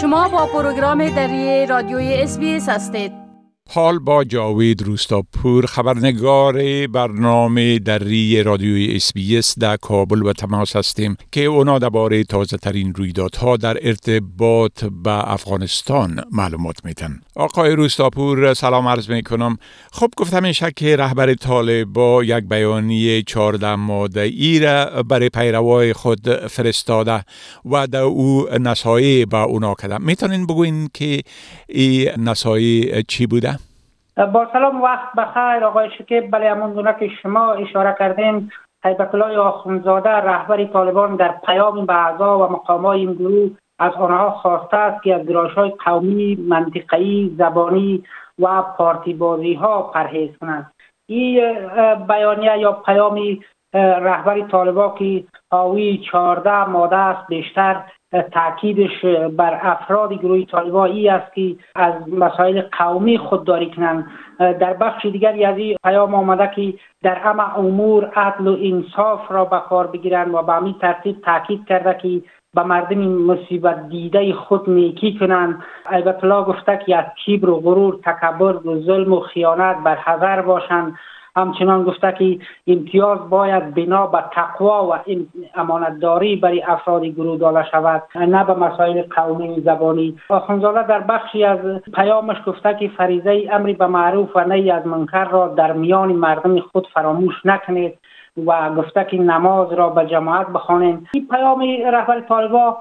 شما با پروگرام دری رادیوی اس هستید. حال با جاوید روستاپور خبرنگار برنامه دری رادیوی اس در کابل و تماس هستیم که اونا درباره تازه ترین رویدادها در ارتباط به افغانستان معلومات میتن آقای روستاپور سلام عرض می کنم خب گفتم این که رهبر طالبا یک بیانیه 14 ماده ای را برای پیروای خود فرستاده و در او نصایی به اونا کده می‌تونین بگوین که این نصایی چی بوده؟ با سلام وقت بخیر آقای شکیب. بله همون که شما اشاره کردیم حیبت الله آخونزاده رهبر طالبان در پیام به اعضا و مقامای این گروه از آنها خواسته است که از گراش های قومی منطقه‌ای زبانی و پارتی بازی ها پرهیز کنند. این بیانیه یا پیامی رهبر طالبان که حاوی چهارده ماده است بیشتر. تاکیدش بر افراد گروه طالبایی است که از مسائل قومی خودداری کنند. در بخش دیگری از پیام آمده که در همه امور عدل و انصاف را به کار بگیرند و به همین ترتیب تاکید کرده که به مردم مصیبت دیده خود نیکی کنند. ایبت الله گفته که از کیبر و غرور تکبر و ظلم و خیانت بر حذر باشند. همچنان گفته که امتیاز باید بنا به تقوا و امانتداری برای افراد گروه داده شود نه به مسائل قومی زبانی. آخونزاده در بخشی از پیامش گفته که فریضه امری به معروف و نهی از منکر را در میان مردم خود فراموش نکنید. و گفته که نماز را به جماعت بخوانیم. این پیام رهبر طالبا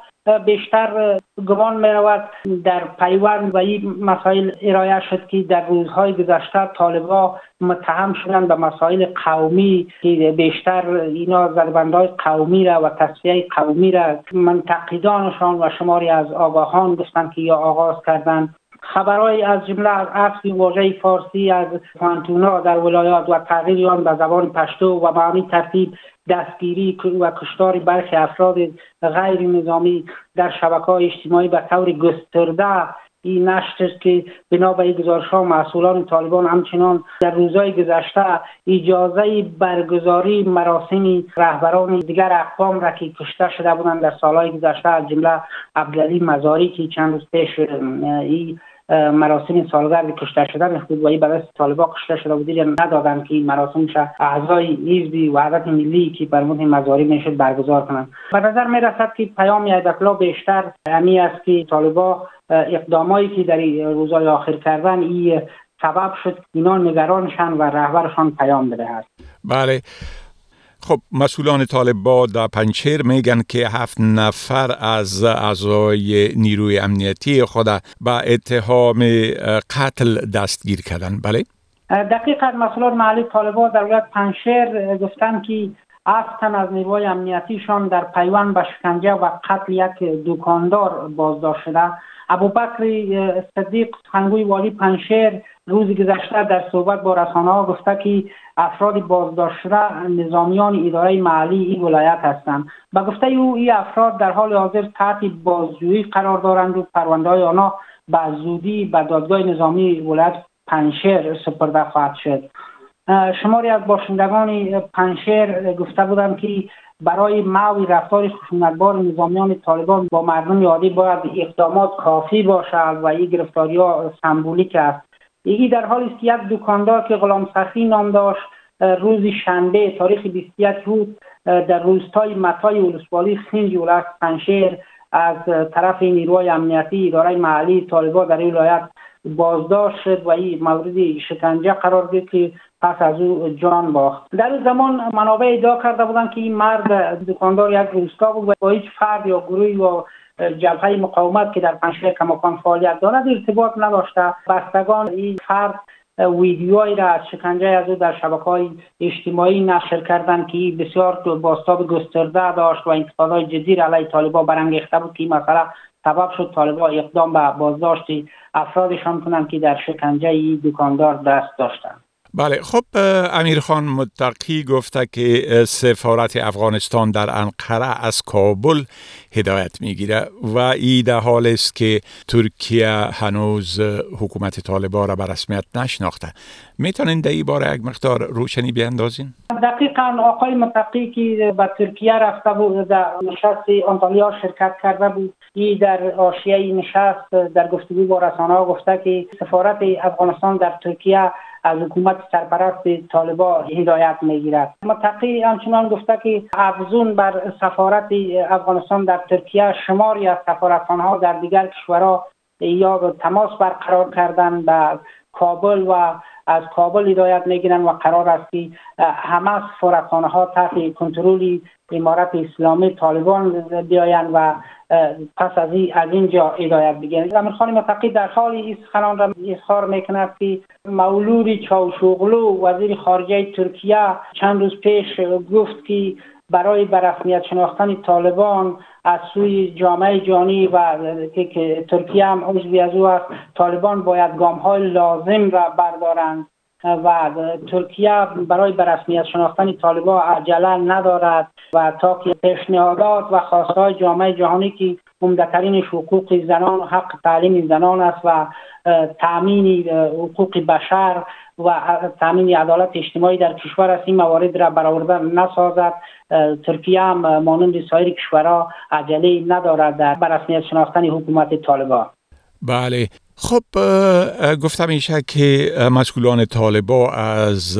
بیشتر گمان می رود در پیوند و این مسائل ارائه شد که در روزهای گذشته طالبا متهم شدن به مسائل قومی که بیشتر اینا زربندهای قومی را و تصفیه قومی را منتقدانشان و شماری از آگاهان گفتند که یا آغاز کردند. خبرهای از جمله از عفظ واژه فارسی از پانتونا در ولایات و تغییر آن به زبان پشتو و به همین ترتیب دستگیری و کشتار برخی افراد غیر نظامی در شبکه های اجتماعی به طور گسترده این نشر که بنا به گزارش ها مسئولان طالبان همچنان در روزهای گذشته اجازه برگزاری مراسم رهبران دیگر اقوام را که کشته شده بودند در سالهای گذشته از جمله عبدالعلی مزاری که چند روز پیش این مراسم سالگرد کشته شدن خودوایی به دست طالبا کشته شده بود یا ندادن که مراسم اعضای حزب وحدت ملی که بر مورد مزاری می‌شد برگزار کنند. به نظر می رسد که پیام ایدکلا بیشتر امی است که طالبا اقدامایی که در روزهای آخر کردن این سبب شد اینا نگرانشان و رهبرشان پیام بدهد. بله. خب مسئولان طالبا در پنچیر میگن که هفت نفر از اعضای نیروی امنیتی خود به اتهام قتل دستگیر کردن بله؟ دقیقا مسئولان محلی طالبا در ولایت پنشیر گفتن که افتن از نیروی امنیتیشان در پیوند به شکنجه و قتل یک دکاندار بازداشت شده ابوبکر صدیق سخنگوی والی پنشیر روز گذشته در صحبت با رسانه ها گفته که افراد بازداشت شده نظامیان اداره محلی این ولایت هستند. به گفته او این افراد در حال حاضر تحت بازجویی قرار دارند و پرونده های آنها به زودی به دادگاه نظامی ولایت پنشیر سپرده خواهد شد. شماری از باشندگان پنشیر گفته بودند که برای معوی رفتار خشونتبار نظامیان طالبان با مردم عادی باید اقدامات کافی باشد و این گرفتاری ها سمبولیک است. یکی در حال است یک دکاندار که غلام سخی نام داشت روز شنبه تاریخ 21 بود در روستای متای ولسوالی خنج ولایت پنشیر از طرف نیروهای امنیتی اداره محلی طالبان در این ولایت بازداشت شد و این مورد شکنجه قرار گرفت که پس از او جان باخت. در اون زمان منابع ادعا کرده بودند که این مرد دکاندار یک روستا بود و با هیچ فرد یا گروهی و جبهه مقاومت که در پنجشیر کماکان فعالیت دارد ارتباط نداشته. بستگان این فرد ویدیوهایی را از شکنجه از او در شبکه های اجتماعی نشر کردند که بسیار باستاب گسترده داشت و انتقادهای جدی علیه طالبا برانگیخته بود که این مسئله سبب شد طالبا اقدام به بازداشت افرادشان کنند که در شکنجه دکاندار دست داشتند. بله خب امیرخان متقی گفته که سفارت افغانستان در انقره از کابل هدایت می‌گیره و ای در حال است که ترکیه هنوز حکومت طالبان را به رسمیت نشناخته می‌تونین در این باره یک مقدار روشنی بیاندازین؟ دقیقا آقای متقی که به ترکیه رفته بود در نشست آنتالیا شرکت کرده بود ای در آشیه نشست در گفتگو با رسانه گفته که سفارت افغانستان در ترکیه از حکومت سرپرست طالبا هدایت می‌گیرد. متقی همچنان گفته که افزون بر سفارت افغانستان در ترکیه شماری از سفارتخانه در دیگر کشورها یا تماس برقرار کردن به کابل و از کابل هدایت می‌گیرن و قرار است که همه سفارتخانه ها تحت کنترل امارت اسلامی طالبان بیایند و پس از این از اینجا هدایت بگیرند امیر خان متقی در حال این سخنان را اظهار می‌کند که مولود چاوشوغلو وزیر خارجه ترکیه چند روز پیش گفت که برای برسمیت شناختن طالبان از سوی جامعه جانی و که ترکیه هم عضوی از او است طالبان باید گام های لازم را بردارند و ترکیه برای برسمیت شناختن طالبان عجله ندارد. و تا که پیشنهادات و خواستهای جامعه جهانی که عمدهترین حقوق زنان حق تعلیم زنان است و تامین حقوق بشر و تامین عدالت اجتماعی در کشور است. این موارد را برآورده نسازد. ترکیه هم مانند سایر کشورها عجله ندارد در برسمیت شناختن حکومت طالبان. بله. خب گفتم میشه که مسئولان طالبا از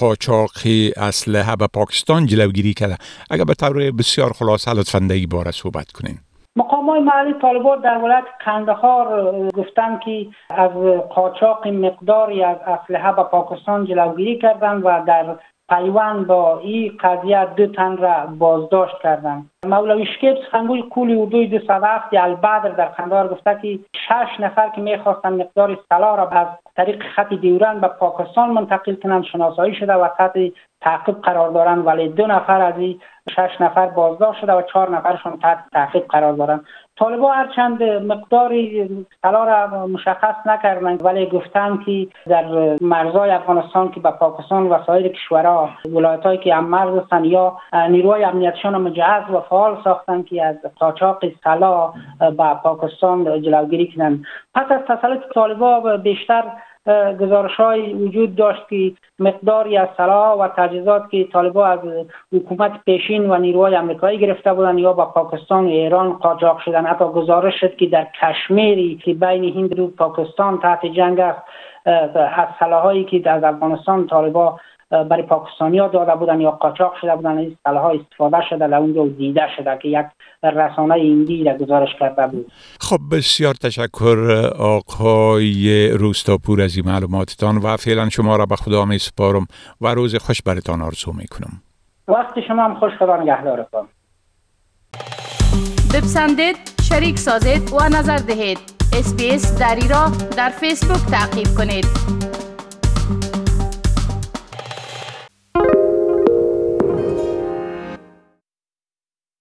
قاچاق اسلحه به پاکستان جلوگیری کرده اگر به طور بسیار خلاصه لطفا در باره صحبت کنین. مقام های محلی طالبان در ولایت کندهار گفتند که از قاچاق مقداری از اسلحه به پاکستان جلوگیری کردند و در پیوند با این قضیه دو تن را بازداشت کردند مولوی شکیب سخنگوی کولی اردوی دو هفت البدر در خندار گفته که شش نفر که می‌خواستن مقدار سلاح را از طریق خط دیورن به پاکستان منتقل کنند شناسایی شده و تحت تعقیب قرار دارند ولی دو نفر از این شش نفر بازداشت شده و چهار نفرشان تحت تعقیب قرار دارند طالبا هرچند مقداری طلا را مشخص نکردند ولی گفتند که در مرزهای افغانستان که به پاکستان و سایر کشورها ولایت که هم مرز هستند یا نیروهای امنیتشان مجهز و فعال ساختند که از قاچاق طلا به پاکستان جلوگیری کنند. پس از تسلط طالبا بیشتر گزارش وجود داشت که مقداری از سلاح و تجهیزات که طالبا از حکومت پیشین و نیروهای امریکایی گرفته بودن یا با پاکستان و ایران قاچاق شدن. حتی گزارش شد که در کشمیری که بین هند و پاکستان تحت جنگ است از سلاحایی که از افغانستان طالبا برای پاکستانی ها داده بودن یا قاچاق شده بودن این ها استفاده شده در اونجا دیده شده که یک رسانه ایندی را گزارش کرده بود. خب بسیار تشکر آقای روستاپور از این معلوماتتان و فعلا شما را به خدا می سپارم و روز خوش برتان آرزو می کنم وقت شما هم خوش خدا نگهدارتان. بپسندید شریک سازید و نظر دهید. اسپیس دری را در فیسبوک تعقیب کنید.